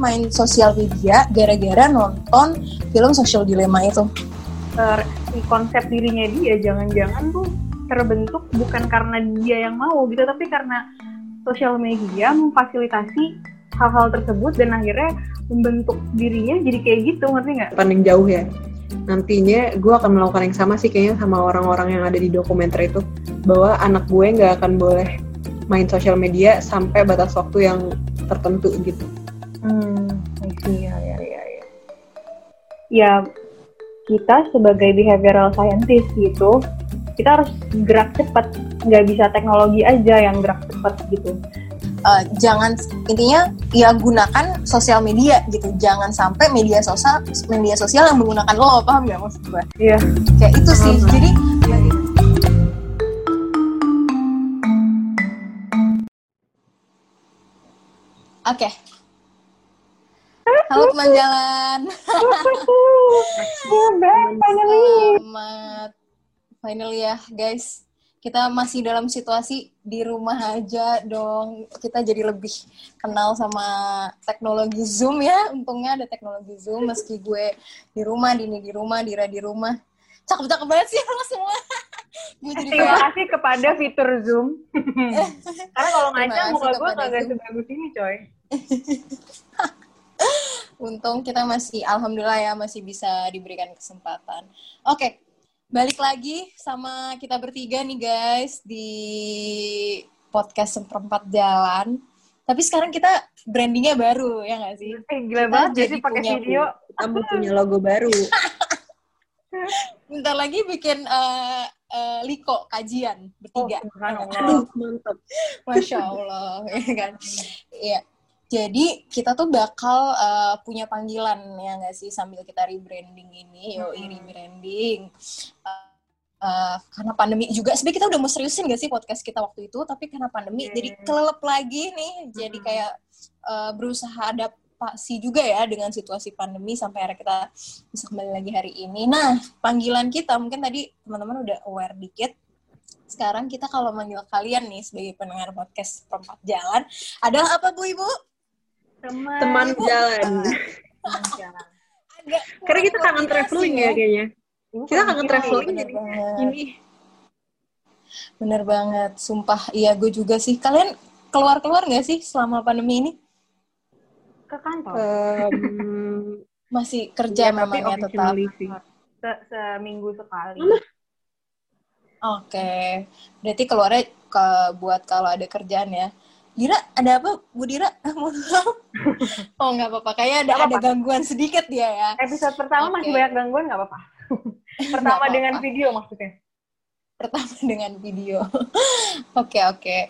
main sosial media gara-gara nonton film Social Dilemma itu. Uh, konsep dirinya dia jangan-jangan tuh terbentuk bukan karena dia yang mau gitu, tapi karena sosial media memfasilitasi hal-hal tersebut dan akhirnya membentuk dirinya jadi kayak gitu, ngerti nggak? Pandang jauh ya. Nantinya gue akan melakukan yang sama sih kayaknya sama orang-orang yang ada di dokumenter itu bahwa anak gue nggak akan boleh main sosial media sampai batas waktu yang tertentu gitu. Hmm, iya, ya, ya, ya. Ya, kita sebagai behavioral scientist gitu, kita harus gerak cepat, nggak bisa teknologi aja yang gerak cepat gitu. Uh, jangan intinya ya gunakan sosial media gitu jangan sampai media sosial media sosial yang menggunakan lo paham nggak maksud gue? Iya. Kayak itu sih. Jadi ya, Oke. Okay. Halo teman jalan. Selamat. Finally ya guys. Kita masih dalam situasi di rumah aja dong. Kita jadi lebih kenal sama teknologi Zoom ya. Untungnya ada teknologi Zoom meski gue di rumah, Dini di rumah, Dira di rumah. Cakep-cakep banget sih lo semua. Terima kasih kepada fitur Zoom. Karena kalau ngaca muka gue kagak sebagus ini, coy. Untung kita masih, alhamdulillah ya, masih bisa diberikan kesempatan. Oke, okay, balik lagi sama kita bertiga nih guys di podcast seperempat jalan. Tapi sekarang kita brandingnya baru ya nggak sih? Eh, gila kita banget jadi pakai video. Kita punya logo baru. Bentar lagi bikin uh, uh, Liko kajian bertiga. Oh, Aduh, mantap. Masya Allah, ya kan? Iya. Jadi kita tuh bakal uh, punya panggilan ya nggak sih sambil kita rebranding ini, yo hmm. rebranding. Uh, uh, karena pandemi juga sebenarnya kita udah mau seriusin gak sih podcast kita waktu itu, tapi karena pandemi yeah. jadi iya. kelelep lagi nih, hmm. jadi kayak uh, berusaha adaptasi juga ya dengan situasi pandemi sampai akhirnya kita bisa kembali lagi hari ini. Nah panggilan kita mungkin tadi teman-teman udah aware dikit sekarang kita kalau manggil kalian nih sebagai pendengar podcast perempat jalan adalah apa bu ibu? Teman, teman jalan. Karena kita kangen traveling ya, ya kayaknya. Kita kangen traveling jadi ini. Bener banget, sumpah. Iya, gue juga sih. Kalian keluar-keluar nggak sih selama pandemi ini? Ke kantor. Um, Masih kerja ya, memang ya tetap. Se Seminggu sekali. Oke, okay. berarti keluarnya ke buat kalau ada kerjaan ya. Dira, ada apa Bu Dira? oh nggak apa-apa, kayaknya ada, apa -apa. ada gangguan sedikit dia ya. Episode pertama okay. masih banyak gangguan nggak apa-apa. pertama apa -apa. dengan video maksudnya. Pertama dengan video. Oke oke. Okay, okay.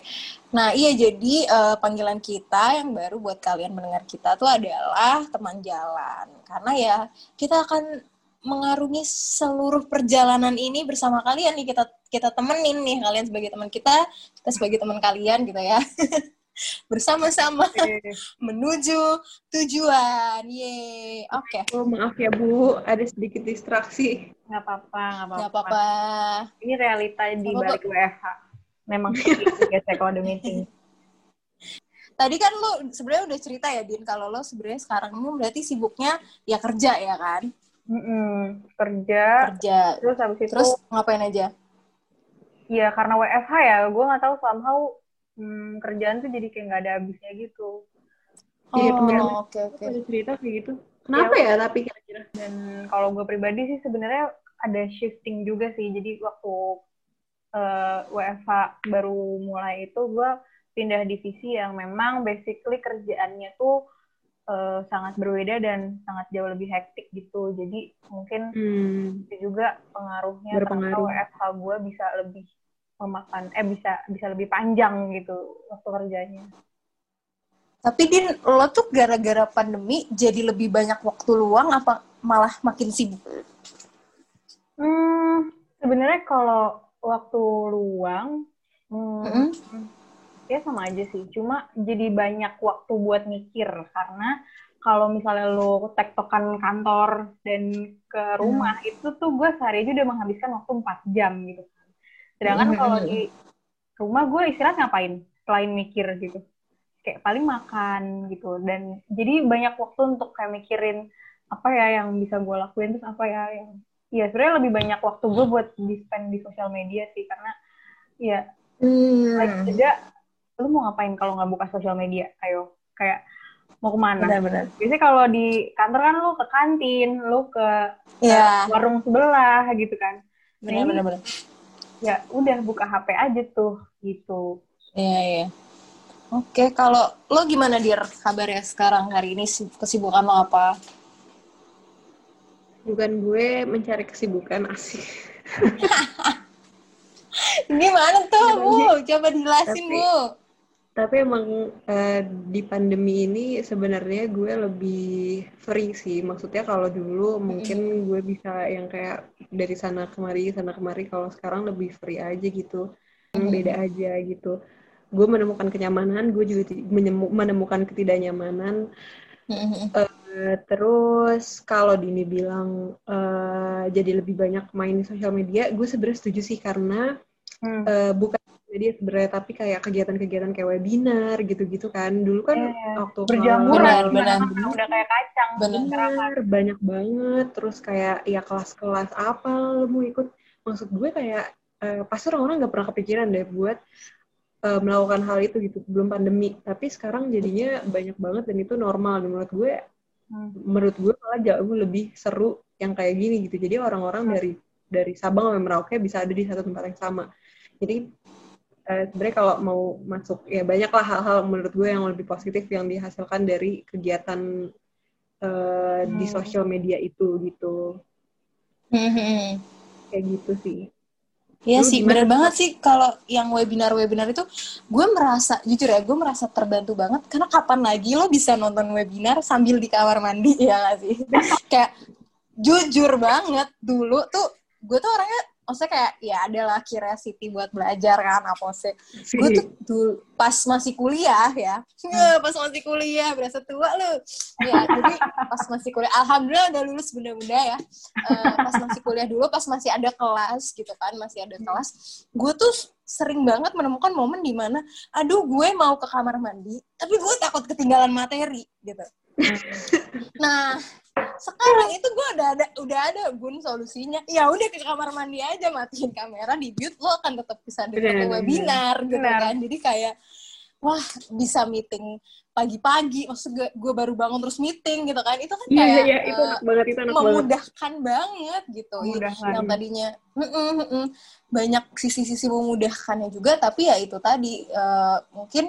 Nah iya jadi uh, panggilan kita yang baru buat kalian mendengar kita tuh adalah teman jalan. Karena ya kita akan mengarungi seluruh perjalanan ini bersama kalian nih kita kita temenin nih kalian sebagai teman kita kita sebagai teman kalian gitu ya bersama-sama menuju tujuan. Ye, oke. Okay. Oh maaf ya Bu, ada sedikit distraksi. Nggak apa-apa, nggak apa-apa. Ini realita di balik WFH. Memang biasa kalau ada meeting. Tadi kan lo sebenarnya udah cerita ya Din kalau lo sebenarnya sekarang ini berarti sibuknya ya kerja ya kan? Mm -mm. Kerja. Kerja. Terus habis itu. Terus ngapain aja? Ya karena WFH ya, gue nggak tahu somehow hmm, kerjaan tuh jadi kayak nggak ada habisnya gitu. Iya, oh, oke oke. Ada cerita kayak gitu. Kenapa ya, ya tapi kira-kira? Dan kalau gue pribadi sih sebenarnya ada shifting juga sih. Jadi waktu uh, eh, WFH baru mulai itu gue pindah divisi yang memang basically kerjaannya tuh uh, sangat berbeda dan sangat jauh lebih hektik gitu. Jadi mungkin hmm. itu juga pengaruhnya Berpengaruh. WFH gue bisa lebih memakan eh bisa bisa lebih panjang gitu waktu kerjanya. Tapi Din, lo tuh gara-gara pandemi jadi lebih banyak waktu luang apa malah makin sibuk? Hmm, sebenarnya kalau waktu luang, hmm, mm -hmm. Ya sama aja sih. Cuma jadi banyak waktu buat mikir karena kalau misalnya lo tektokan kantor dan ke rumah hmm. itu tuh gue sehari aja udah menghabiskan waktu 4 jam gitu Sedangkan mm -hmm. kalau di rumah gue istirahat ngapain selain mikir gitu. kayak paling makan gitu dan jadi banyak waktu untuk kayak mikirin apa ya yang bisa gue lakuin terus apa ya yang ya sebenarnya lebih banyak waktu gue buat di spend di sosial media sih karena ya Hmm. like juga lu mau ngapain kalau nggak buka sosial media ayo kayak mau ke mana Benar-benar. biasanya kalau di kantor kan lu ke kantin lu ke Iya. warung sebelah gitu kan Benar-benar. benar. ya udah buka HP aja tuh gitu Iya, iya. Oke, kalau lo gimana dir kabarnya sekarang hari ini si- kesibukan lo apa? Bukan gue mencari kesibukan asik. Gimana tuh, Bu? Coba dijelasin, Tapi- Bu. Tapi emang eh, di pandemi ini sebenarnya gue lebih free sih. Maksudnya kalau dulu mungkin gue bisa yang kayak dari sana kemari, sana kemari. Kalau sekarang lebih free aja gitu. Yang beda aja gitu. Gue menemukan kenyamanan, gue juga menemukan ketidaknyamanan. Eh, terus kalau Dini bilang eh, jadi lebih banyak main di sosial media, gue sebenarnya setuju sih karena Hmm. eh, bukan media sebenarnya tapi kayak kegiatan-kegiatan kayak webinar gitu-gitu kan. Dulu kan Iya. waktu berjamuran Benar, benar. udah kayak kacang Benar. banyak banget. Terus kayak ya kelas-kelas apa lo mau ikut? Maksud gue kayak eh, pasti orang-orang nggak pernah kepikiran deh buat eh, melakukan hal itu gitu belum pandemi. Tapi sekarang jadinya banyak banget dan itu normal. Dan menurut gue, Hmm. menurut gue malah jauh lebih seru yang kayak gini gitu. Jadi orang-orang dari dari Sabang sampai Merauke bisa ada di satu tempat yang sama. Jadi eh, sebenarnya kalau mau masuk ya banyaklah hal-hal menurut gue yang lebih positif yang dihasilkan dari kegiatan di Hmm. sosial media itu gitu Mhm. kayak gitu sih Iya sih, bener banget sih kalau yang webinar-webinar itu gue merasa, jujur ya, gue merasa terbantu banget karena kapan lagi lo bisa nonton webinar sambil di kamar mandi, ya gak sih? kayak jujur banget dulu tuh, gue tuh orangnya, maksudnya kayak ya adalah curiosity buat belajar kan, apa sih? Gue tuh dulu, pas masih kuliah ya, Ya, pas masih kuliah, berasa tua lu. Ya, jadi pas masih kuliah, alhamdulillah udah lulus bunda-bunda ya. Eh, pas masih kuliah dulu, pas masih ada kelas gitu kan, masih ada kelas, gue tuh sering banget menemukan momen di mana, aduh gue mau ke kamar mandi, tapi gue takut ketinggalan materi gitu. Nah, sekarang itu gue udah ada udah ada bun solusinya. Ya udah ke kamar mandi aja, matiin kamera, di mute, lo akan tetap bisa dengar webinar gitu Benar. kan. Jadi kayak wah bisa meeting pagi-pagi, maksud gue, gue baru bangun terus meeting gitu kan. Itu kan iya kayak iya itu eh, enak banget itu enak banget memudahkan banget gitu. Memudahkan. Yang tadinya banyak sisi-sisi memudahkannya juga, tapi ya itu tadi eh, mungkin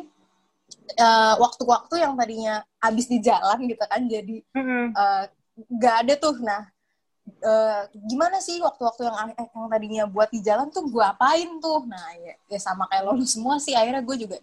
eh, waktu-waktu yang tadinya habis di jalan gitu kan, jadi Mm-mm. eh, nggak ada tuh. Nah, eh, gimana sih waktu-waktu yang yang tadinya buat di jalan tuh gue apain tuh? Nah, ya, ya sama kayak lo semua sih. Akhirnya gue juga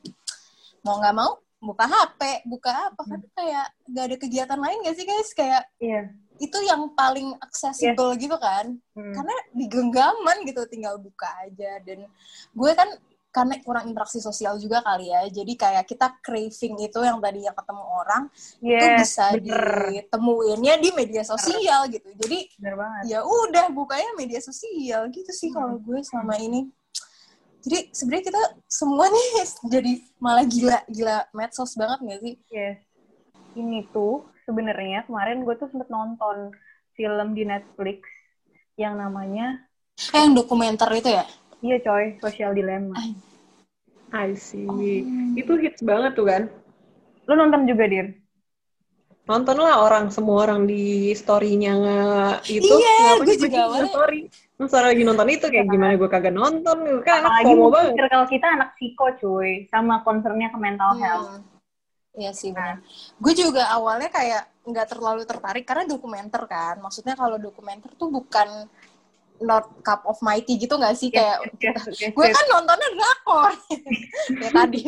mau nggak mau buka HP, buka apa kan kayak gak ada kegiatan lain gak sih guys? Kayak iya itu yang paling accessible gitu kan Hmm. karena di genggaman gitu tinggal buka aja dan gue kan karena kurang interaksi sosial juga kali ya. Jadi kayak kita craving itu yang tadinya ketemu orang itu Yes, bisa bener. ditemuinnya di media sosial gitu. Jadi bener ya udah bukanya media sosial gitu sih kalau gue selama ini. Jadi sebenarnya kita semua nih jadi malah gila gila medsos banget gak sih? Yes. Ini tuh sebenarnya kemarin gue tuh sempet nonton film di Netflix yang namanya eh, yang dokumenter itu ya iya coy Social Dilemma. I see. Oh. itu hits banget tuh kan? Lu nonton juga dir? Nonton lah orang semua orang di story-nya nge- itu. Iya, gue juga awalnya- story? Masa lagi nonton itu kayak gimana? Gue kagak nonton kan anak apalagi FOMO banget. circle kita anak psiko cuy sama concernnya ke mental health. Hmm. Iya sih benar. Gue juga awalnya kayak nggak terlalu tertarik karena dokumenter kan. Maksudnya kalau dokumenter tuh bukan not cup of my tea gitu nggak sih? Kayak Yes, yes, yes, gue kan nontonnya drakor. Ya tadi.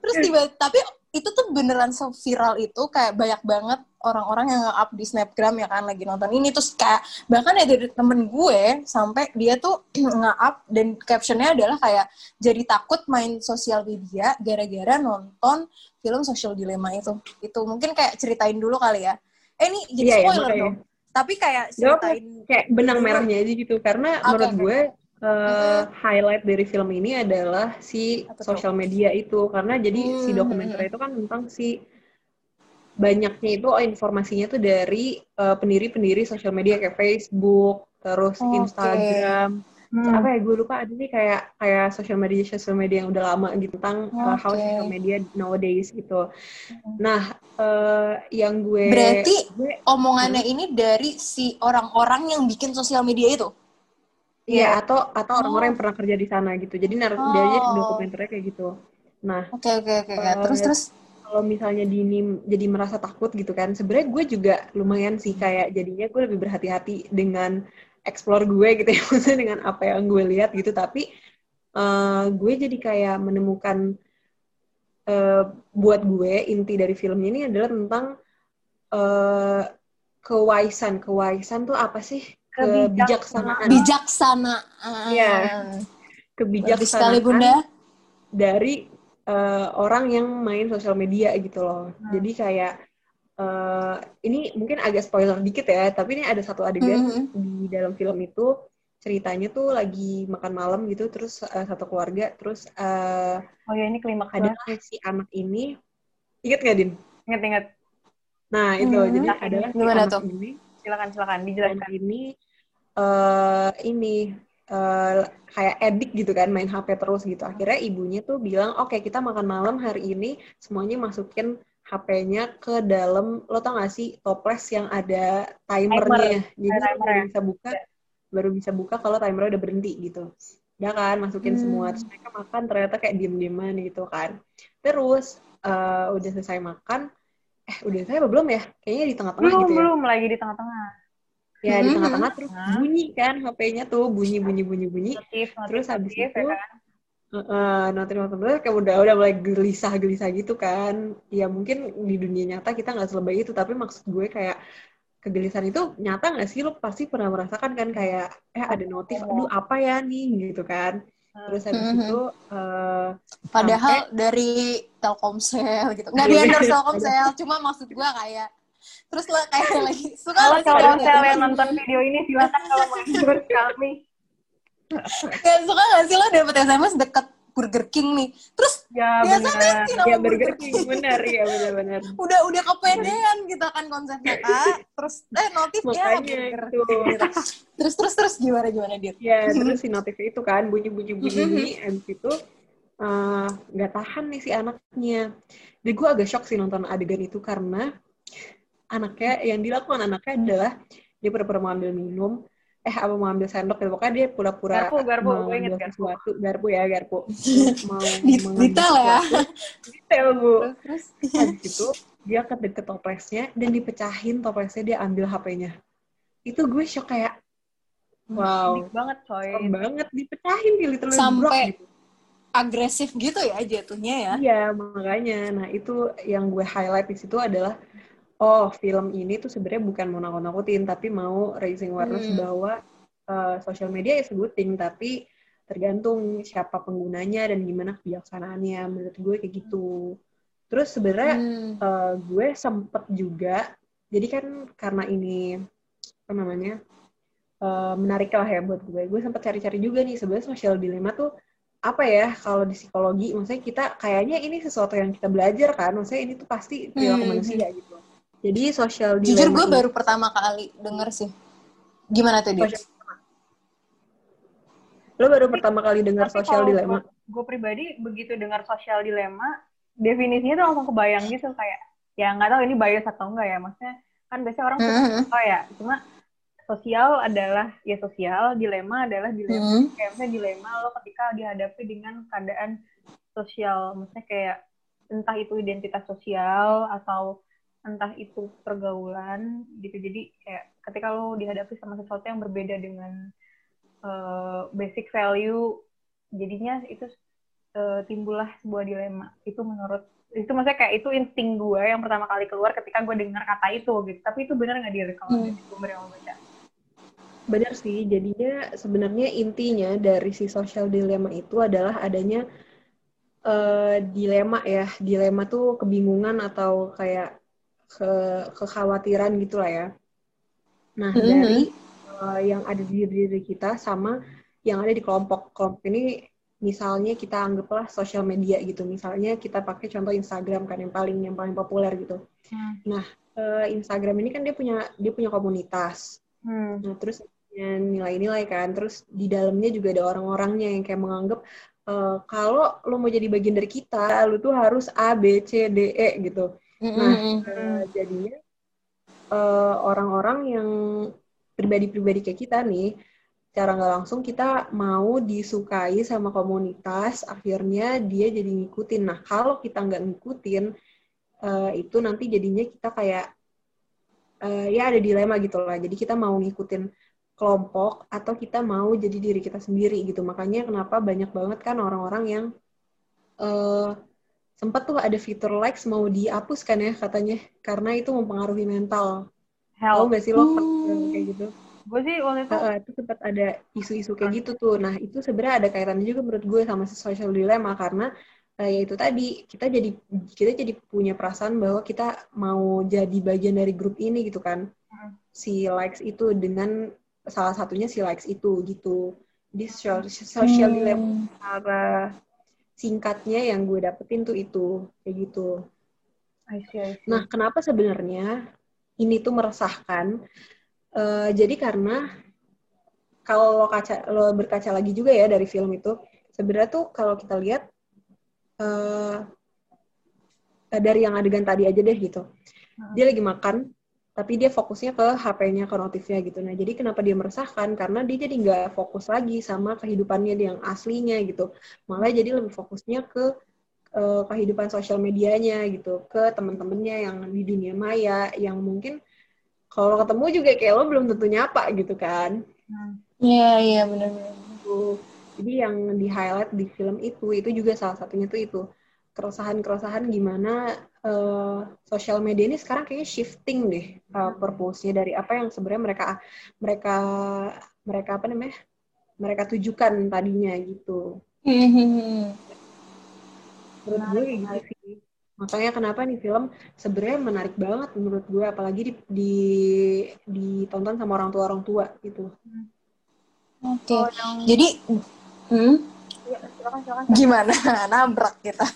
Terus tiba tapi itu tuh beneran viral itu kayak banyak banget orang-orang yang nge-up di snapgram ya kan lagi nonton ini. Terus kayak bahkan ada dari temen gue sampai dia tuh nge-up dan captionnya adalah kayak jadi takut main sosial media gara-gara nonton film Social Dilemma itu. Itu mungkin kayak ceritain dulu kali ya. Eh ini jadi Iya, iya, spoiler makanya. dong tapi kayak ceritain kayak benang dulu. merahnya aja gitu karena Oke, menurut gue uh, highlight dari film ini adalah si sosial media itu karena jadi hmm. si dokumenter itu kan tentang si banyaknya itu oh, informasinya tuh dari uh, pendiri-pendiri sosial media kayak Facebook, terus okay. Instagram, hmm. apa ya gue lupa ada nih kayak kayak sosial media sosial media yang udah lama gitu tentang okay. uh, how social media nowadays gitu. Hmm. Nah, uh, yang gue berarti gue, omongannya hmm. ini dari si orang-orang yang bikin sosial media itu. Iya, yeah. atau atau orang-orang oh. yang pernah kerja di sana gitu. Jadi narasi oh. dia dokumenternya kayak gitu. Nah, oke okay, oke okay, oke. Okay. Uh, terus terus kalau misalnya Dini jadi merasa takut gitu kan, sebenarnya gue juga lumayan sih kayak jadinya gue lebih berhati-hati dengan explore gue gitu ya, maksudnya dengan apa yang gue lihat gitu. Tapi uh, gue jadi kayak menemukan uh, buat gue inti dari film ini adalah tentang uh, kewaisan. Kewaisan tuh apa sih? kebijaksanaan. Bijaksana. Iya. Kebijaksanaan. sekali Bunda. Dari uh, orang yang main sosial media gitu loh. Hmm. Jadi kayak uh, ini mungkin agak spoiler dikit ya, tapi ini ada satu adegan -hmm. di dalam film itu ceritanya tuh lagi makan malam gitu, terus uh, satu keluarga, terus uh, oh ya ini klimaks ada si anak ini, inget gak Din? Inget inget. Nah itu -hmm. jadi adalah si anak tuh? ini. Silakan silakan dijelaskan. Ini uh, ini uh, kayak edik gitu kan main HP terus gitu akhirnya ibunya tuh bilang oke okay, kita makan malam hari ini semuanya masukin HP-nya ke dalam lo tau gak sih toples yang ada timernya? Timer. jadi timer. baru bisa buka baru bisa buka kalau timernya udah berhenti gitu. Ya kan masukin hmm. semua. Terus mereka makan ternyata kayak diem-dieman gitu kan. Terus uh, udah selesai makan eh udah selesai apa belum ya? Kayaknya di tengah-tengah belum gitu ya. belum lagi di tengah-tengah. Ya di tengah-tengah terus bunyi kan HP-nya tuh bunyi bunyi bunyi bunyi. Notif, notif, terus habis notif, itu ya kan? Uh, notif notif kayak udah udah mulai gelisah gelisah gitu kan. Ya mungkin di dunia nyata kita nggak selebay itu tapi maksud gue kayak kegelisahan itu nyata nggak sih? Lo pasti pernah merasakan kan kayak eh ada notif aduh apa ya nih? gitu kan. Terus habis mm -hmm. itu uh, padahal sampai, dari Telkomsel gitu. Nggak di endorse Telkomsel cuma maksud gue kayak terus lo kayak lagi suka kalau kalau yang nonton video ini silakan kalau mau endorse kami kayak suka gak sih lo dapet SMS deket Burger King nih? Terus ya benar ya Burger King. Benar ya benar-benar udah udah kepedean gitu kan konsepnya kak. Terus eh notifnya burger itu. terus terus terus gimana gimana dia ya terus si notif itu kan bunyi bunyi bunyi bunyi abis itu eh, nggak uh, tahan nih si anaknya. Jadi gue agak shock sih nonton adegan itu karena anaknya yang dilakukan anaknya adalah dia pura-pura mau ambil minum eh apa mau ambil sendok gitu. Pokoknya dia pura-pura garpu garpu mau inget garpu sesuatu. Garpu ya garpu. Mau detail ya. detail bu. Terus habis itu dia ke deket toplesnya dan dipecahin toplesnya dia ambil HP-nya itu gue shock kayak wow. Banget coy. Banget. Dipecahin gitu sampai gitu. agresif gitu ya jatuhnya ya? Iya makanya. Nah itu yang gue highlight di situ adalah oh film ini tuh sebenarnya bukan mau nakut-nakutin tapi mau raising awareness hmm. bahwa uh, social media is a good thing tapi tergantung siapa penggunanya dan gimana kebijaksanaannya menurut gue kayak gitu terus sebenarnya hmm. uh, gue sempet juga jadi kan karena ini apa namanya uh, menarik lah ya buat gue gue sempet cari-cari juga nih sebenarnya social dilema tuh apa ya kalau di psikologi maksudnya kita kayaknya ini sesuatu yang kita belajar kan maksudnya ini tuh pasti perilaku hmm. manusia gitu jadi sosial dilema. Jujur gue baru pertama kali denger sih. Gimana tuh dia? Lo baru pertama kali dengar sosial dilema? Gue pribadi begitu dengar sosial dilema, definisinya tuh langsung kebayang gitu kayak ya nggak tahu ini bias atau enggak ya maksudnya kan biasanya orang suka mm -hmm. oh ya cuma sosial adalah ya sosial dilema adalah dilema mm -hmm. kayak misalnya dilema lo ketika dihadapi dengan keadaan sosial maksudnya kayak entah itu identitas sosial atau entah itu pergaulan gitu. Jadi kayak ketika lo dihadapi sama sesuatu yang berbeda dengan uh, basic value jadinya itu uh, timbullah sebuah dilema. Itu menurut itu maksudnya kayak itu insting gue yang pertama kali keluar ketika gue dengar kata itu gitu. Tapi itu benar nggak dia kalau hmm. gue yang baca? Benar sih. Jadinya sebenarnya intinya dari si social dilema itu adalah adanya uh, dilema ya. Dilema tuh kebingungan atau kayak ke kekhawatiran gitulah ya. Nah, mm -hmm. dari uh, yang ada di diri kita sama yang ada di kelompok kelompok ini misalnya kita anggaplah sosial media gitu misalnya kita pakai contoh Instagram kan yang paling yang paling populer gitu hmm. nah uh, Instagram ini kan dia punya dia punya komunitas hmm. nah terus nilai-nilai kan terus di dalamnya juga ada orang-orangnya yang kayak menganggap uh, kalau lo mau jadi bagian dari kita lo tuh harus A B C D E gitu nah uh, jadinya orang-orang uh, yang pribadi-pribadi kayak kita nih secara nggak langsung kita mau disukai sama komunitas akhirnya dia jadi ngikutin. Nah kalau kita nggak ngikutin uh, itu nanti jadinya kita kayak uh, ya ada dilema gitu lah. Jadi kita mau ngikutin kelompok atau kita mau jadi diri kita sendiri gitu. Makanya kenapa banyak banget kan orang-orang yang uh, sempat tuh ada fitur likes mau dihapus kan ya katanya karena itu mempengaruhi mental. Tahu nggak sih lo hmm. kayak gitu? Gue sih waktu itu uh, itu sempat ada isu-isu kayak gitu tuh. Nah itu sebenarnya ada kaitannya juga menurut gue sama social dilemma karena uh, ya itu tadi kita jadi kita jadi punya perasaan bahwa kita mau jadi bagian dari grup ini gitu kan. Hmm. si likes itu dengan salah satunya si likes itu gitu. Di social, social hmm. dilemma singkatnya yang gue dapetin tuh itu kayak gitu. I see, I see. nah kenapa sebenarnya ini tuh meresahkan? Uh, jadi karena kalau lo kaca lo berkaca lagi juga ya dari film itu sebenarnya tuh kalau kita lihat uh, dari yang adegan tadi aja deh gitu. Dia lagi makan tapi dia fokusnya ke HP-nya ke notifnya gitu. Nah jadi kenapa dia meresahkan? Karena dia jadi nggak fokus lagi sama kehidupannya yang aslinya gitu. Malah jadi lebih fokusnya ke uh, kehidupan sosial medianya gitu. Ke teman-temannya yang di dunia maya yang mungkin kalau ketemu juga kayak lo belum tentu nyapa gitu kan. Iya iya benar-benar jadi yang di highlight di film itu itu juga salah satunya tuh itu. Keresahan-keresahan gimana uh, sosial media ini sekarang kayaknya shifting deh uh, purpose-nya dari apa yang sebenarnya mereka mereka mereka apa namanya mereka tujukan tadinya gitu. Hmm. Menurut gue gitu sih. Makanya kenapa nih film sebenarnya menarik banget menurut gue, apalagi di, di ditonton sama orang tua orang tua gitu. Oke. Okay. Oh, yang... Jadi, hmm? Silakan, silakan. Gimana? Nabrak kita.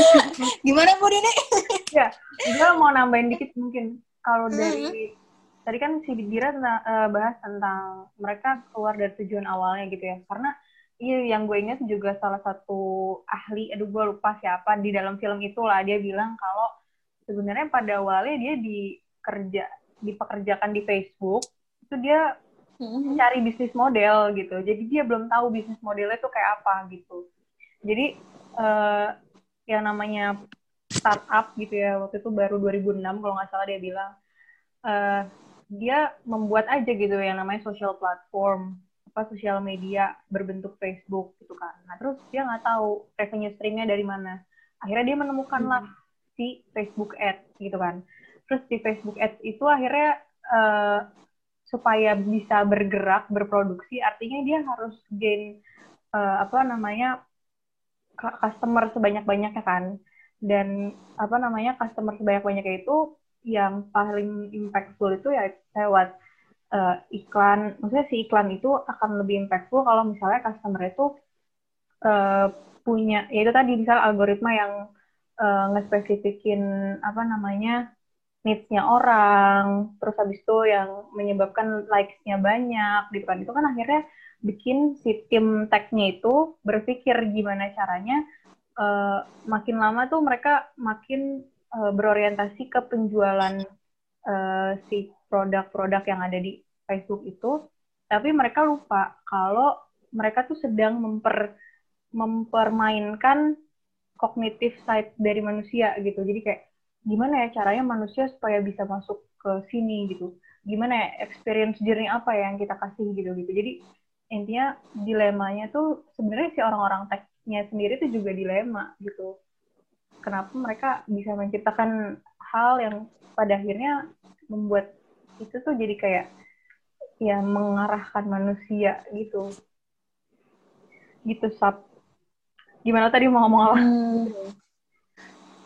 Gimana Bu Dini? ya, gue mau nambahin dikit mungkin. Kalau dari hmm. tadi kan si Dira tentang, uh, bahas tentang mereka keluar dari tujuan awalnya gitu ya. Karena Iya, yang gue ingat juga salah satu ahli, aduh gue lupa siapa di dalam film itulah dia bilang kalau sebenarnya pada awalnya dia dikerja dipekerjakan di Facebook itu dia. Mencari bisnis model gitu. Jadi dia belum tahu bisnis modelnya itu kayak apa gitu. Jadi uh, yang namanya startup gitu ya waktu itu baru 2006 kalau nggak salah dia bilang uh, dia membuat aja gitu yang namanya social platform apa sosial media berbentuk Facebook gitu kan. Nah terus dia nggak tahu revenue streamnya dari mana. Akhirnya dia menemukan lah hmm. si Facebook Ads gitu kan. Terus di Facebook Ads itu akhirnya uh, supaya bisa bergerak berproduksi artinya dia harus gain uh, apa namanya customer sebanyak-banyaknya kan. Dan apa namanya customer sebanyak-banyaknya itu yang paling impactful itu ya lewat uh, iklan, maksudnya si iklan itu akan lebih impactful kalau misalnya customer itu uh, punya, ya itu tadi misal algoritma yang uh, ngespesifikin apa namanya needs-nya orang, terus habis itu yang menyebabkan likes-nya banyak, gitu kan. Itu kan akhirnya bikin si tim tech-nya itu berpikir gimana caranya uh, makin lama tuh mereka makin uh, berorientasi ke penjualan uh, si produk-produk yang ada di Facebook itu, tapi mereka lupa kalau mereka tuh sedang memper mempermainkan kognitif side dari manusia gitu. Jadi kayak gimana ya caranya manusia supaya bisa masuk ke sini gitu. Gimana ya experience journey apa yang kita kasih gitu gitu. Jadi intinya dilemanya tuh sebenarnya si orang-orang teknya sendiri tuh juga dilema gitu. Kenapa mereka bisa menciptakan hal yang pada akhirnya membuat itu tuh jadi kayak ya mengarahkan manusia gitu gitu sab gimana tadi mau ngomong apa hmm.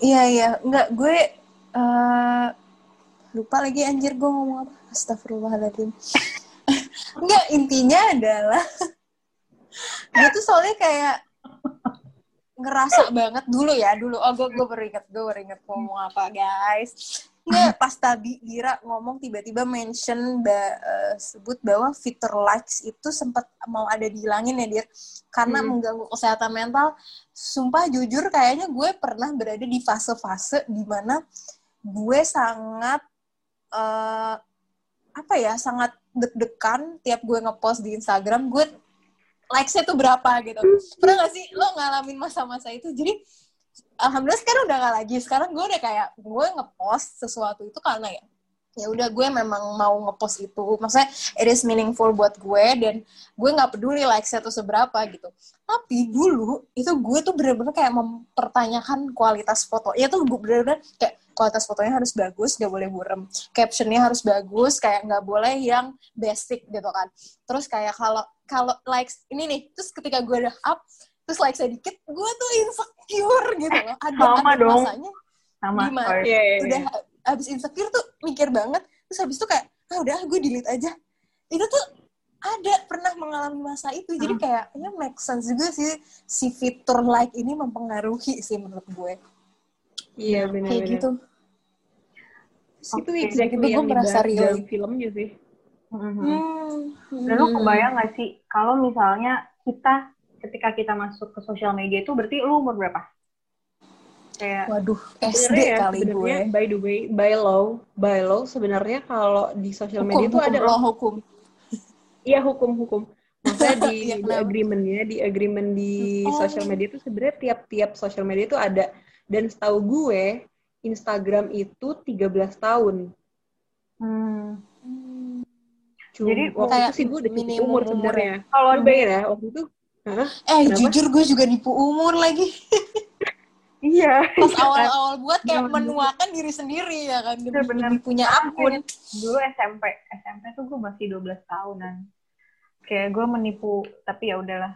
Iya iya. Nggak gue uh, lupa lagi anjir gue ngomong apa. Astagfirullahaladzim. Nggak intinya adalah gue tuh soalnya kayak ngerasa banget dulu ya dulu. Oh gue gue beringet gue beringet ngomong apa guys Nggak, pas tadi Gira ngomong tiba-tiba mention ba, uh, sebut bahwa fitur likes itu sempat mau ada dihilangin ya Dir. Karena hmm. mengganggu kesehatan mental. Sumpah jujur kayaknya gue pernah berada di fase-fase di mana gue sangat uh, apa ya sangat deg-degan tiap gue ngepost di Instagram gue likes-nya tuh berapa gitu. Pernah gak sih lo ngalamin masa-masa itu? Jadi alhamdulillah sekarang udah gak lagi. Sekarang gue udah kayak gue ngepost sesuatu itu karena ya ya udah gue memang mau ngepost itu. Maksudnya it is meaningful buat gue dan gue nggak peduli likes itu seberapa gitu. Tapi dulu itu gue tuh bener-bener kayak mempertanyakan kualitas fotonya tuh gue bener-bener kayak kualitas fotonya harus bagus gak boleh burem. Captionnya harus bagus kayak nggak boleh yang basic gitu kan. Terus kayak kalau kalau likes ini nih terus ketika gue udah up terus like saya dikit gue tuh insecure gitu loh ada sama ada dong. masanya sama gimana oh, iya, iya, udah iya. abis insecure tuh mikir banget terus habis itu kayak ah udah gue delete aja itu tuh ada pernah mengalami masa itu jadi Hmm. kayak ya make sense juga sih si fitur like ini mempengaruhi sih menurut gue Iya kayak benar-benar. gitu Terus itu exactly gitu gue yang merasa relate. dalam filmnya sih. Mhm. hmm. Dan lu kebayang gak sih kalau misalnya kita ketika kita masuk ke sosial media itu berarti lu umur berapa? Kayak waduh SD ya, kali gue by the way, by law, by law sebenarnya kalau di sosial media itu ada hukum, lo hukum Iya hukum-hukum. Maksudnya di, Iya, di kenapa? agreementnya, di agreement di Oh. sosial media itu sebenarnya tiap-tiap sosial media itu ada. Dan setahu gue, Instagram itu 13 tahun. hmm, Cuma, Jadi waktu kayak itu sih gue udah cukup umur sebenarnya. kalau Lu di bayangin ya, waktu itu. Hah? eh Kenapa? jujur gue juga nipu umur lagi iya pas awal-awal buat kayak Bener. menuakan diri sendiri ya kan demi, Iya, bener. demi punya akun dulu SMP SMP tuh gue masih 12 tahunan kayak gue menipu tapi ya udahlah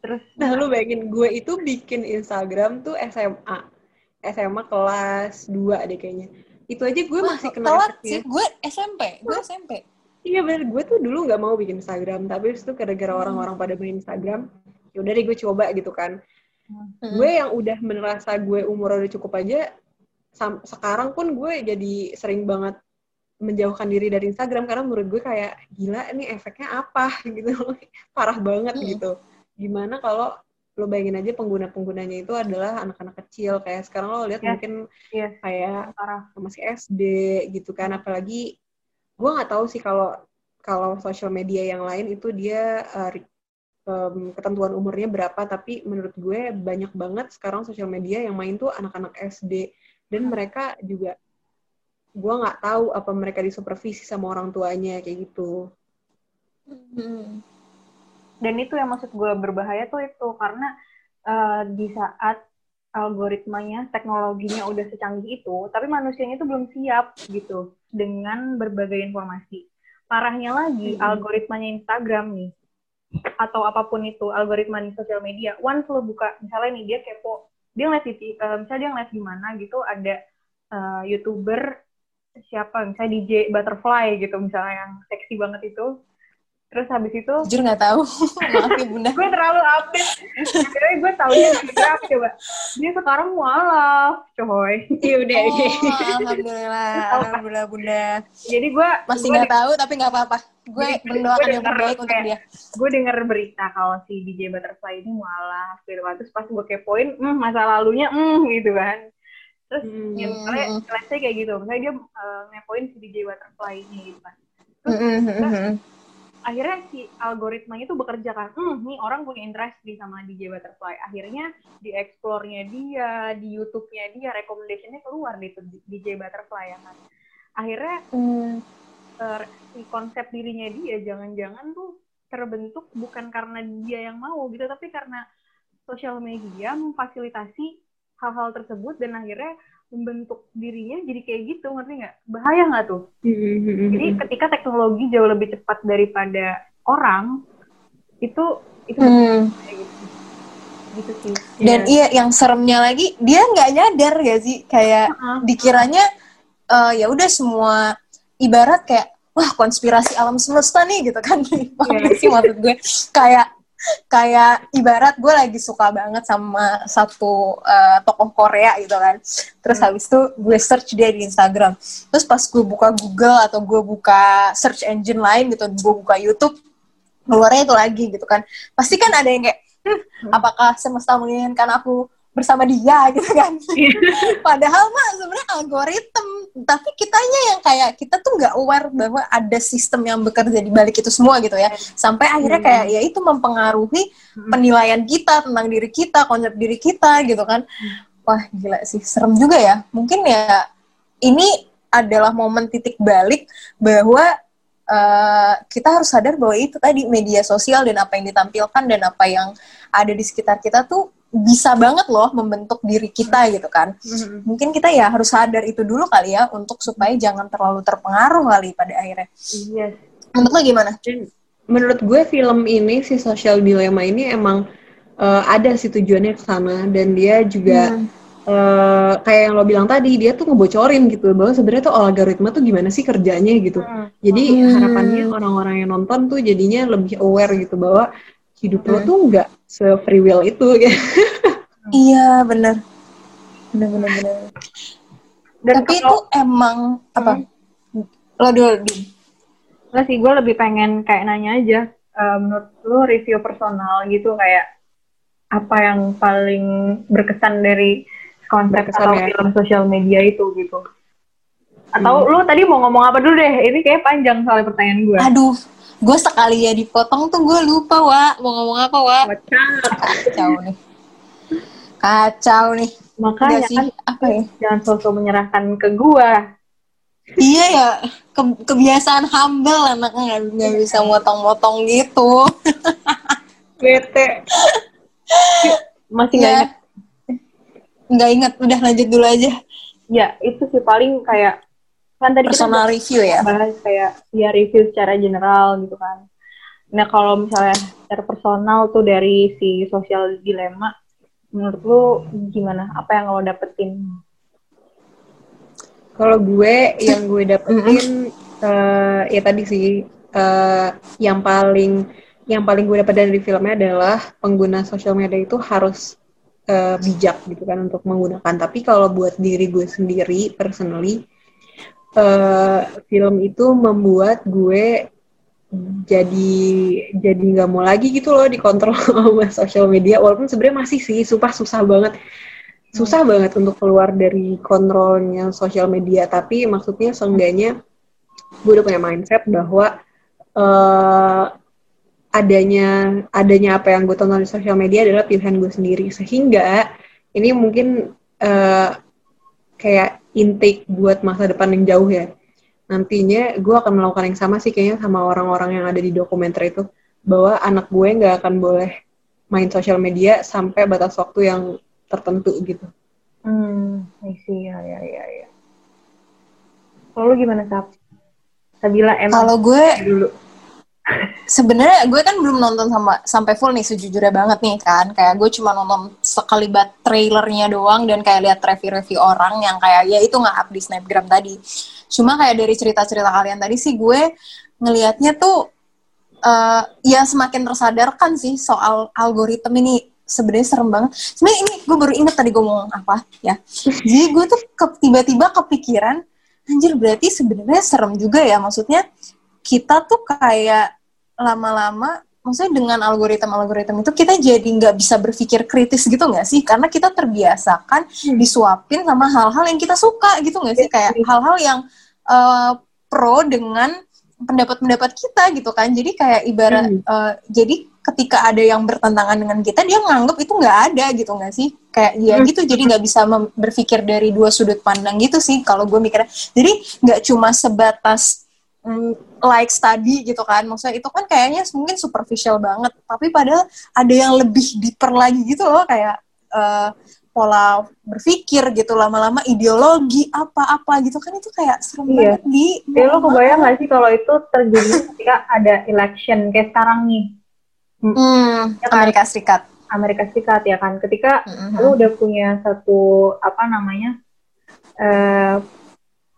terus Nah, lu bayangin gue itu bikin Instagram tuh SMA. SMA kelas 2 deh kayaknya. Itu aja gue Wah, masih kena telat sih gue SMP gue SMP Iya bener, gue tuh dulu nggak mau bikin Instagram, tapi itu gara-gara Hmm. orang-orang pada main Instagram, ya udah deh gue coba gitu kan. Hmm. Gue yang udah merasa gue umur udah cukup aja, sam- sekarang pun gue jadi sering banget menjauhkan diri dari Instagram karena menurut gue kayak gila ini efeknya apa gitu, parah banget Hmm. gitu. Gimana kalau lo bayangin aja pengguna-penggunanya itu adalah anak-anak kecil kayak sekarang lo lihat Yes. mungkin Yes. kayak parah masih SD gitu kan apalagi gue nggak tahu sih kalau kalau sosial media yang lain itu dia uh, um, ketentuan umurnya berapa tapi menurut gue banyak banget sekarang sosial media yang main tuh anak-anak SD dan mereka juga gue nggak tahu apa mereka disupervisi sama orang tuanya kayak gitu Hmm. dan itu yang maksud gue berbahaya tuh itu karena eh, di saat algoritmanya teknologinya udah secanggih itu tapi manusianya itu belum siap gitu dengan berbagai informasi parahnya lagi Mhm. algoritmanya Instagram nih atau apa pun itu algoritma di sosial media once lo buka misalnya nih dia kepo dia ngeliat di eh, misalnya dia ngeliat di mana gitu ada eh, youtuber siapa misalnya DJ Butterfly gitu misalnya yang seksi banget itu terus habis itu jujur nggak tahu. Maaf ya bunda. Gue terlalu update. Akhirnya gue taunya gara coba. Dia sekarang mualaf coy. Iya udah oh, alhamdulillah alhamdulillah bunda. Jadi gue masih nggak tahu tapi nggak apa-apa. Gue mendoakan yang terbaik untuk dia. gue denger berita kalau si DJ Butterfly ini mualaf gitu kan. Terus pas gue kepoin hmm, masa lalunya hmm gitu kan. Terus Hmm. ya, misalnya Hmm. kayak gitu. Misalnya dia uh, ngepoin si DJ Butterfly ini gitu kan. Hmm, hmm, hmm, hmm. Akhirnya si algoritmanya itu bekerja kan, hmm, nih orang punya interest di sama DJ Butterfly. Akhirnya di explore-nya dia, di YouTube-nya dia, recommendation-nya keluar di DJ Butterfly ya kan. Akhirnya Hmm. eh, si konsep dirinya dia jangan-jangan tuh terbentuk bukan karena dia yang mau gitu, tapi karena sosial media memfasilitasi hal-hal tersebut dan akhirnya membentuk dirinya jadi kayak gitu, ngerti nggak? Bahaya nggak tuh? Jadi ketika teknologi jauh lebih cepat daripada orang, itu itu Hmm. gitu. Gitu sih. Dan iya yang seremnya lagi dia nggak nyadar gak sih kayak Heeh. dikiranya eh, ya udah semua ibarat kayak wah konspirasi alam semesta nih gitu kan. Gak sih maksud gue kayak kayak ibarat gue lagi suka banget sama satu uh, tokoh Korea gitu kan. Terus hmm. habis itu gue search dia di Instagram. Terus pas gue buka Google atau gue buka search engine lain gitu gue buka YouTube keluarnya itu lagi gitu kan. Pasti kan ada yang kayak hm, apakah semesta menginginkan aku bersama dia gitu kan. Iya. Padahal mah sebenarnya algoritma, tapi kitanya yang kayak kita tuh nggak aware bahwa ada sistem yang bekerja di balik itu semua gitu ya. Sampai akhirnya kayak ya itu mempengaruhi penilaian kita tentang diri kita, konsep diri kita gitu kan. Wah, gila sih, serem juga ya. Mungkin ya ini adalah momen titik balik bahwa uh, kita harus sadar bahwa itu tadi media sosial dan apa yang ditampilkan dan apa yang ada di sekitar kita tuh bisa banget loh membentuk diri kita gitu kan. Mm-hmm. Mungkin kita ya harus sadar itu dulu kali ya untuk supaya jangan terlalu terpengaruh kali pada akhirnya. Iya. Yes. Menurut lo gimana? Menurut gue film ini si social dilemma ini emang uh, ada sih tujuannya ke sana dan dia juga hmm. Uh, kayak yang lo bilang tadi dia tuh ngebocorin gitu bahwa sebenarnya tuh algoritma tuh gimana sih kerjanya gitu. Hmm. Jadi hmm. harapannya orang-orang yang nonton tuh jadinya lebih aware gitu bahwa hidup hmm. lo tuh nggak se free will itu ya. iya benar benar benar benar Dan tapi kalau, itu emang apa hmm. lo dulu Enggak sih gue lebih pengen kayak nanya aja uh, menurut lo review personal gitu kayak apa yang paling berkesan dari konsep berkesan atau ya. film sosial media itu gitu. Atau hmm. lu tadi mau ngomong apa dulu deh? Ini kayak panjang soal pertanyaan gue aduh gue sekali ya dipotong tuh gue lupa wa mau ngomong apa wa kacau. Nih. Kacau nih. Makanya sih, kan apa ya? jangan sosok menyerahkan ke gue iya ya ke kebiasaan humble anaknya nggak bisa motong-motong gitu. Bete. Masih nggak ya. inget nggak inget udah lanjut dulu aja. Ya itu sih paling kayak kan tadi personal kita review ya? bahas kayak ya review secara general gitu kan. Nah kalau misalnya secara personal tuh dari si sosial dilema menurut lu gimana? Apa yang lo dapetin? Kalau gue yang gue dapetin uh, ya tadi sih uh, yang paling yang paling gue dapat dari filmnya adalah pengguna sosial media itu harus uh, bijak gitu kan untuk menggunakan. Tapi kalau buat diri gue sendiri personally uh, film itu membuat gue jadi jadi nggak mau lagi gitu loh dikontrol sama sosial media. Walaupun sebenarnya masih sih sumpah susah banget. Susah hmm. banget untuk keluar dari kontrolnya sosial media. Tapi maksudnya seenggaknya gue udah punya mindset bahwa uh, adanya adanya apa yang gue tonton di sosial media adalah pilihan gue sendiri sehingga ini mungkin uh, kayak intake buat masa depan yang jauh ya. Nantinya gue akan melakukan yang sama sih kayaknya sama orang-orang yang ada di dokumenter itu. Bahwa anak gue nggak akan boleh main sosial media sampai batas waktu yang tertentu gitu. Hmm, I see, ya, ya, ya, ya. Kalau gimana, Sab? Sabila emang Kalau gue dulu sebenarnya gue kan belum nonton sama sampai full nih sejujurnya banget nih kan. Kayak gue cuma nonton sekalibat trailernya doang dan kayak lihat review-review orang yang kayak ya itu nggak up di snapgram tadi. Cuma kayak dari cerita-cerita kalian tadi sih gue ngelihatnya tuh uh, ya semakin tersadarkan sih soal algoritma ini. Sebenarnya serem banget. Sebenarnya ini gue baru inget tadi gue ngomong apa ya. Jadi gue tuh ke, tiba-tiba kepikiran anjir berarti sebenarnya serem juga ya. Maksudnya kita tuh kayak lama-lama maksudnya dengan algoritma-algoritma itu kita jadi nggak bisa berpikir kritis gitu nggak sih karena kita terbiasakan hmm. disuapin sama hal-hal yang kita suka gitu nggak sih kayak hal-hal yang uh, pro dengan pendapat-pendapat kita gitu kan jadi kayak ibarat hmm. uh, jadi ketika ada yang bertentangan dengan kita dia nganggap itu nggak ada gitu nggak sih kayak ya hmm. gitu jadi nggak bisa berpikir dari dua sudut pandang gitu sih kalau gue mikirnya jadi nggak cuma sebatas mm, like study gitu kan. Maksudnya itu kan kayaknya mungkin superficial banget. Tapi padahal ada yang lebih deeper lagi gitu loh kayak uh, pola berpikir gitu lama-lama ideologi apa-apa gitu kan. Itu kayak serem iya. banget di ya lo kebayang gak sih kalau itu terjadi ketika ada election kayak sekarang nih? Hmm, ya kan? Amerika Serikat. Amerika Serikat ya kan? Ketika mm-hmm. lo udah punya satu apa namanya uh,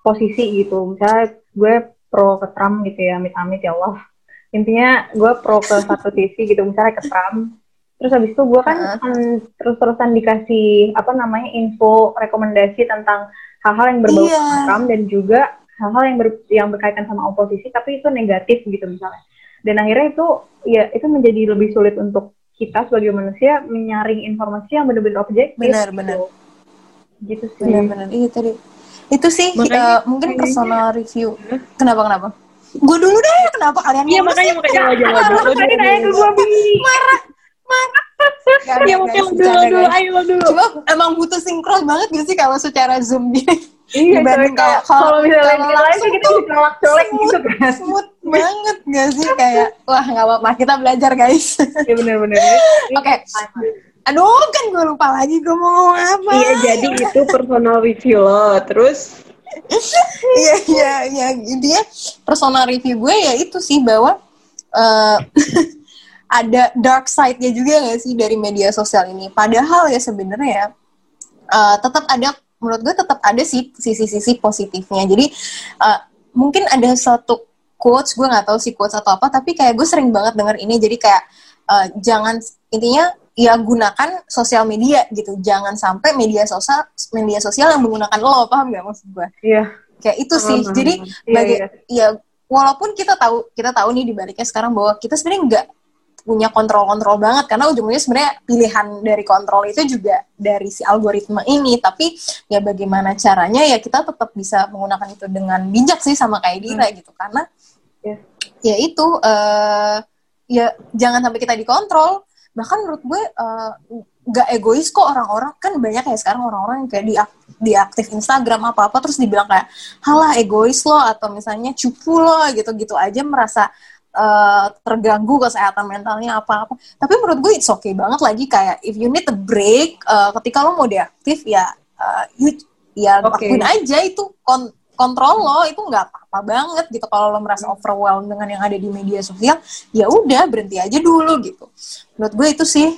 posisi gitu. Misalnya gue pro ke Trump gitu ya amit-amit ya Allah. Intinya gue pro ke satu sisi gitu misalnya ke Trump. Terus habis itu gue kan uh. terus-terusan dikasih apa namanya info rekomendasi tentang hal-hal yang berbau yeah. Trump dan juga hal-hal yang ber, yang berkaitan sama oposisi tapi itu negatif gitu misalnya. Dan akhirnya itu ya itu menjadi lebih sulit untuk kita sebagai manusia menyaring informasi yang benar-benar objektif benar gitu. benar. Gitu sih. Benar benar iya tadi itu sih makanya, uh, mungkin personal review. Kenapa kenapa? Gue dulu deh kenapa kalian iya makanya makanya wajah wajah tadi nanya ke gue marah marah. Ya mungkin dulu dulu ayo dulu cuma emang butuh sinkron banget gak sih kalau secara zoom gini? Iya, dibanding kayak kalau misalnya kalau langsung kita colak gitu kan. Smooth banget gak sih? Kayak wah nggak apa-apa kita belajar guys. Iya benar-benar. Oke. Aduh kan gue lupa lagi gue mau ngomong apa. Iya jadi itu personal review lo. Terus iya iya iya intinya personal review gue ya itu sih bahwa uh, ada dark side-nya juga gak sih dari media sosial ini padahal ya sebenarnya uh, tetap ada menurut gue tetap ada sih sisi-sisi positifnya jadi uh, mungkin ada satu quotes gue nggak tahu sih quotes atau apa tapi kayak gue sering banget denger ini jadi kayak uh, jangan intinya ya gunakan sosial media gitu. Jangan sampai media sosial media sosial yang menggunakan lo paham gak maksud gue iya. Kayak itu sih. Uh, jadi iya, bagi iya. ya walaupun kita tahu kita tahu nih dibaliknya sekarang bahwa kita sebenarnya nggak punya kontrol-kontrol banget karena ujung-ujungnya sebenarnya pilihan dari kontrol itu juga dari si algoritma ini. Tapi ya bagaimana caranya ya kita tetap bisa menggunakan itu dengan bijak sih sama kayak Dira hmm. gitu. Karena yeah. ya itu uh, ya jangan sampai kita dikontrol bahkan menurut gue uh, gak egois kok orang-orang. Kan banyak ya sekarang orang-orang yang kayak di di aktif Instagram apa apa terus dibilang kayak halah egois lo atau misalnya cupu lo gitu gitu aja merasa uh, terganggu kesehatan mentalnya apa apa tapi menurut gue it's okay banget lagi kayak if you need a break uh, ketika lo mau deaktif ya uh, you, ya okay. lakuin aja itu kon kontrol lo itu nggak apa-apa banget gitu. Kalau lo merasa overwhelmed dengan yang ada di media sosial ya udah berhenti aja dulu gitu. Menurut gue itu sih.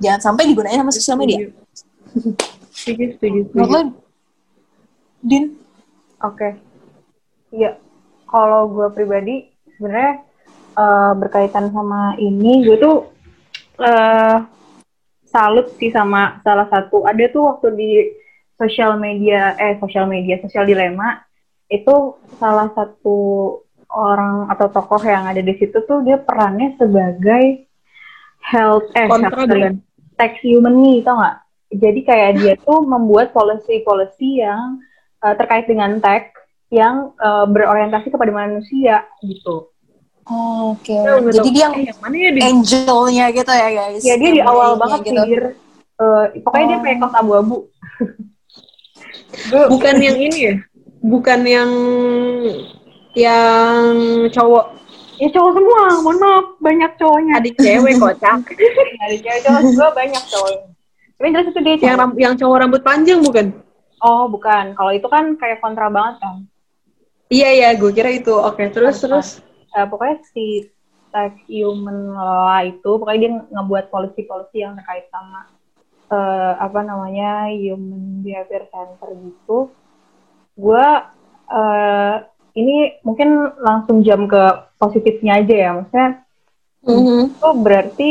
Jangan sampai digunain sama sosial media. Setuju. Setuju menurut lo? Din? Oke. Okay. iya. Kalau gue pribadi sebenarnya uh, berkaitan sama ini gue tuh uh, salut sih sama salah satu. Ada tuh waktu di sosial media eh sosial media sosial dilema itu salah satu orang atau tokoh yang ada di situ tuh dia perannya sebagai health eh health, tax human nih tau nggak jadi kayak dia tuh membuat policy-policy yang uh, terkait dengan tech yang uh, berorientasi kepada manusia gitu Oh, Oke, okay. jadi dia yang, yang mana ya angelnya gitu ya guys? Ya dia di awal banget gitu. sih, uh, pokoknya oh. dia pakai kaos abu-abu. bukan yang ini ya bukan yang yang cowok. Ya cowok semua mohon maaf banyak cowoknya. Adik cewek kocak. Adik cewek cowok juga banyak cowok tapi jelas itu dia cowok. yang yang cowok rambut panjang bukan? Oh bukan. Kalau itu kan kayak kontra banget kan? Iya iya gue kira itu. Oke okay, terus kontra. terus? Uh, pokoknya si tag human law itu pokoknya dia ngebuat polisi-polisi yang terkait sama uh, apa namanya human behavior center gitu gue uh, ini mungkin langsung jam ke positifnya aja ya maksudnya mm-hmm. itu berarti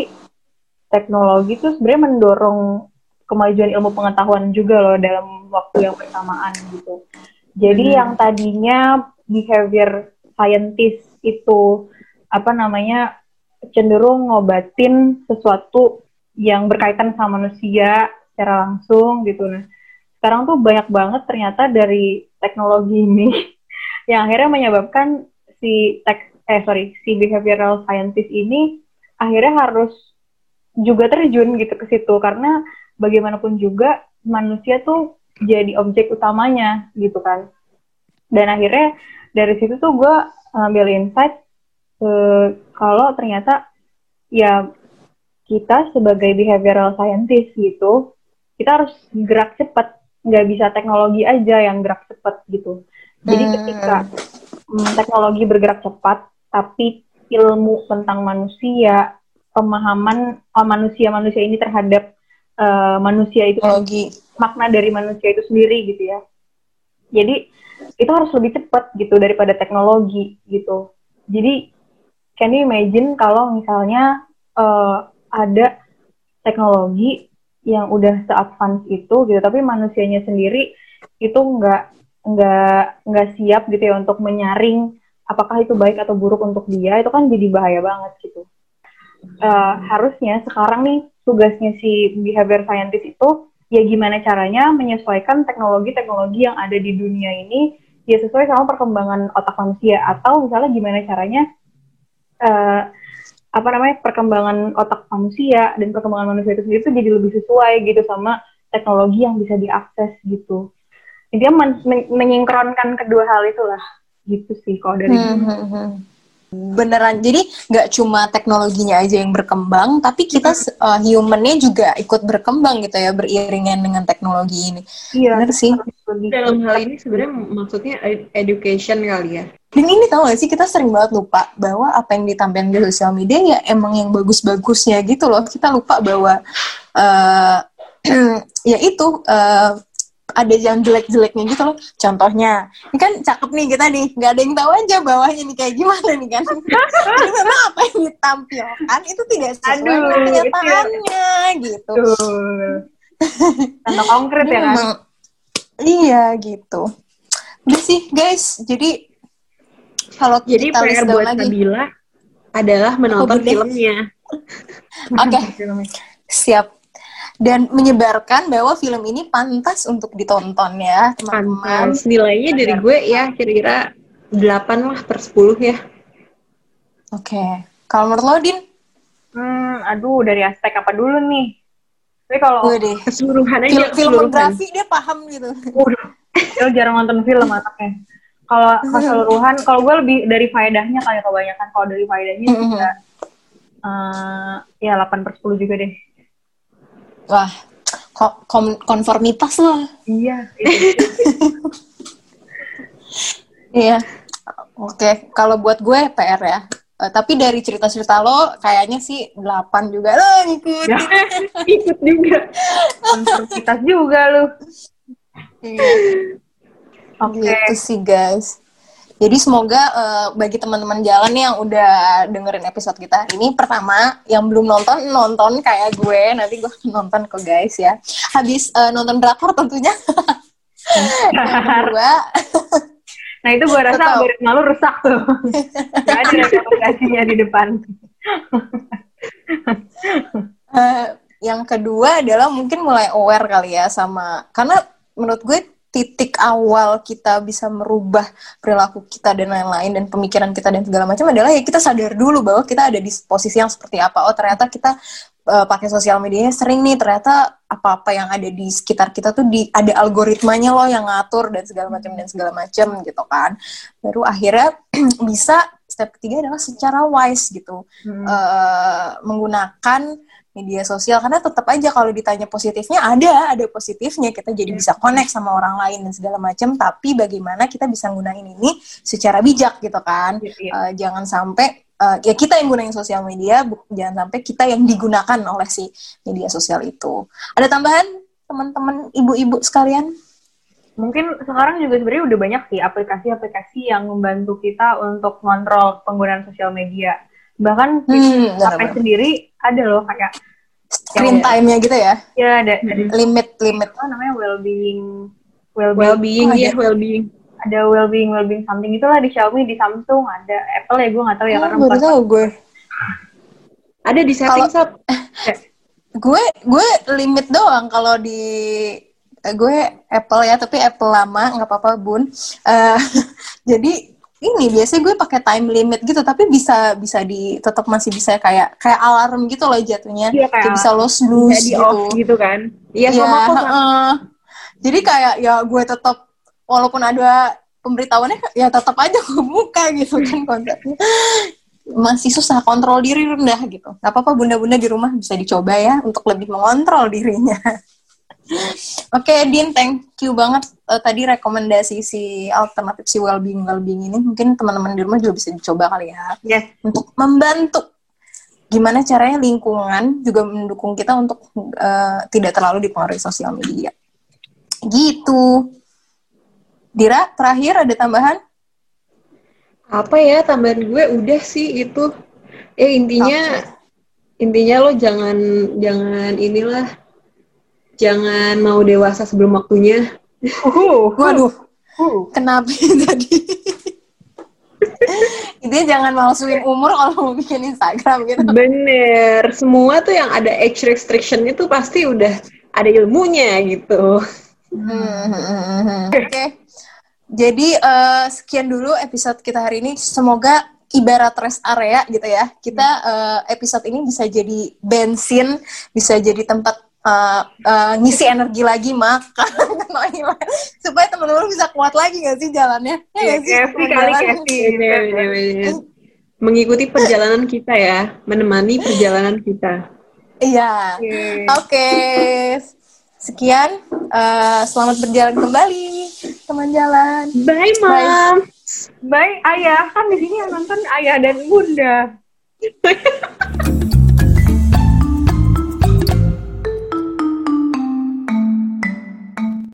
teknologi itu sebenarnya mendorong kemajuan ilmu pengetahuan juga loh dalam waktu yang bersamaan gitu. Jadi mm yang tadinya behavior scientist itu apa namanya cenderung ngobatin sesuatu yang berkaitan sama manusia secara langsung gitu. Nah sekarang tuh banyak banget ternyata dari teknologi ini. Yang akhirnya menyebabkan si tech eh sorry si behavioral scientist ini akhirnya harus juga terjun gitu ke situ. Karena bagaimanapun juga manusia tuh jadi objek utamanya gitu kan. Dan akhirnya dari situ tuh gue ngambil insight uh, kalau ternyata ya kita sebagai behavioral scientist gitu kita harus gerak cepat nggak bisa teknologi aja yang gerak cepat gitu. Jadi hmm. ketika mm, teknologi bergerak cepat tapi ilmu tentang manusia pemahaman oh, manusia-manusia ini terhadap uh, manusia itu teknologi. makna dari manusia itu sendiri gitu ya. Jadi itu harus lebih cepat gitu daripada teknologi gitu. Jadi can you imagine kalau misalnya uh, ada teknologi yang udah se-advance itu gitu, tapi manusianya sendiri itu nggak nggak nggak siap gitu ya untuk menyaring apakah itu baik atau buruk untuk dia, itu kan jadi bahaya banget gitu. Uh, harusnya sekarang nih tugasnya si behavior scientist itu ya gimana caranya menyesuaikan teknologi-teknologi yang ada di dunia ini ya sesuai sama perkembangan otak manusia atau misalnya gimana caranya uh, apa namanya perkembangan otak manusia dan perkembangan manusia itu sendiri itu jadi lebih sesuai gitu sama teknologi yang bisa diakses gitu. Dia men men menyingkronkan kedua hal itulah gitu sih kalau dari hmm, hmm, hmm. Beneran. Jadi nggak cuma teknologinya aja yang berkembang tapi kita uh, humannya juga ikut berkembang gitu ya beriringan dengan teknologi ini. Iya bener sih. dalam hal ini sebenarnya maksudnya education kali ya? Dan ini tau gak sih kita sering banget lupa bahwa apa yang ditampilkan di sosial media ya emang yang bagus-bagusnya gitu loh. Kita lupa bahwa uh, ya itu uh, ada yang jelek-jeleknya gitu loh. Contohnya, ini kan cakep nih kita nih, nggak ada yang tahu aja bawahnya nih kayak gimana nih kan. Jadi memang apa yang ditampilkan itu tidak sesuai Aduh, dengan kenyataannya gitu. Contoh konkret ya kan? Iya gitu. Udah sih guys, jadi kalau jadi kita PR buat lagi, Nabila adalah menonton oh, filmnya. Oke, okay. siap dan menyebarkan bahwa film ini pantas untuk ditonton ya teman-teman. Nilainya dari gue ya kira-kira 8 lah per 10 ya. Oke. Okay. Kalau menurut lo, Din? Hmm, aduh dari aspek apa dulu nih? Tapi kalau deh. keseluruhan aja film, filmografi dia paham gitu. Udah. Dia jarang nonton film anaknya. Kalau keseluruhan, kalau gue lebih dari faedahnya kayak kebanyakan. Kalau dari faedahnya mm -hmm. juga uh, ya 8 per 10 juga deh. Wah, kon konformitas lah. Iya. iya. Oke, kalau buat gue PR ya. Uh, tapi dari cerita-cerita lo kayaknya sih 8 juga lo ngikut. Ya, ikut juga. Konformitas juga lo. Iya. Oke. Okay. Gitu sih guys. Jadi semoga uh, bagi teman-teman jalan yang udah dengerin episode kita hari ini, pertama yang belum nonton nonton kayak gue, nanti gue nonton ke guys ya. Habis uh, nonton drakor tentunya. yang kedua, nah itu gue rasa algoritma lu rusak tuh. Gak ada rekomendasinya di depan. uh, yang kedua adalah mungkin mulai aware kali ya sama karena menurut gue titik awal kita bisa merubah perilaku kita dan lain-lain dan pemikiran kita dan segala macam adalah ya kita sadar dulu bahwa kita ada di posisi yang seperti apa. Oh ternyata kita uh, pakai sosial medianya sering nih ternyata apa-apa yang ada di sekitar kita tuh di ada algoritmanya loh yang ngatur dan segala macam dan segala macam gitu kan. Baru akhirnya bisa step ketiga adalah secara wise gitu hmm. uh, menggunakan media sosial karena tetap aja kalau ditanya positifnya ada ada positifnya. Kita jadi bisa connect sama orang lain dan segala macam tapi bagaimana kita bisa gunain ini secara bijak gitu kan? Uh, jangan sampai uh, ya kita yang gunain sosial media jangan sampai kita yang digunakan oleh si media sosial itu. Ada tambahan teman-teman ibu-ibu sekalian? Mungkin sekarang juga sebenarnya udah banyak sih aplikasi-aplikasi yang membantu kita untuk kontrol penggunaan sosial media. Bahkan hmm, HP sendiri ada loh kayak screen time-nya gitu ya? Ya ada, ada. Limit limit. Apa namanya? Well being well being well ya well being ada well being well being something. Itulah di Xiaomi di Samsung ada. Apple ya gue nggak tahu ya oh, karena baru tahu gue ada di setting Kalo, gue gue limit doang kalau di eh, gue Apple ya tapi Apple lama nggak apa-apa bun. Uh, jadi ini biasanya gue pakai time limit gitu tapi bisa bisa di tetap masih bisa kayak kayak alarm gitu loh jatuhnya iya, kayak, kayak bisa lo snooze gitu. off gitu kan iya ya, sama aku uh, jadi kayak ya gue tetap walaupun ada pemberitahuannya ya tetap aja gue buka gitu kan konsepnya masih susah kontrol diri rendah gitu. Gak apa-apa bunda-bunda di rumah bisa dicoba ya untuk lebih mengontrol dirinya. Oke, okay, Din, thank you banget uh, tadi rekomendasi si alternatif si well-being well-being ini. Mungkin teman-teman di rumah juga bisa dicoba kali ya. Yes. Untuk membantu gimana caranya lingkungan juga mendukung kita untuk uh, tidak terlalu dipengaruhi sosial media. Gitu. Dira, terakhir ada tambahan? apa ya tambahan gue udah sih itu eh intinya intinya lo jangan jangan inilah jangan mau dewasa sebelum waktunya Uh, Waduh, uh. kenapa tadi? Intinya jangan malsuin umur kalau mau bikin Instagram gitu. bener semua tuh yang ada age restriction itu pasti udah ada ilmunya gitu Hmm, Oke. Jadi eh, sekian dulu episode kita hari ini. Semoga ibarat rest area gitu ya. Kita eh, episode ini bisa jadi bensin, bisa jadi tempat eh, eh, ngisi energi lagi makan supaya teman-teman bisa kuat lagi gak sih jalannya? Ya nggak sih? KFC kali Jalan. KFC. Bener, bener, bener. mengikuti perjalanan kita ya menemani perjalanan kita Iya. Oke. Oke. Sekian. Eh, selamat berjalan kembali, teman jalan. bye mom Bye ayah, kan di sini yang nonton ayah dan bunda.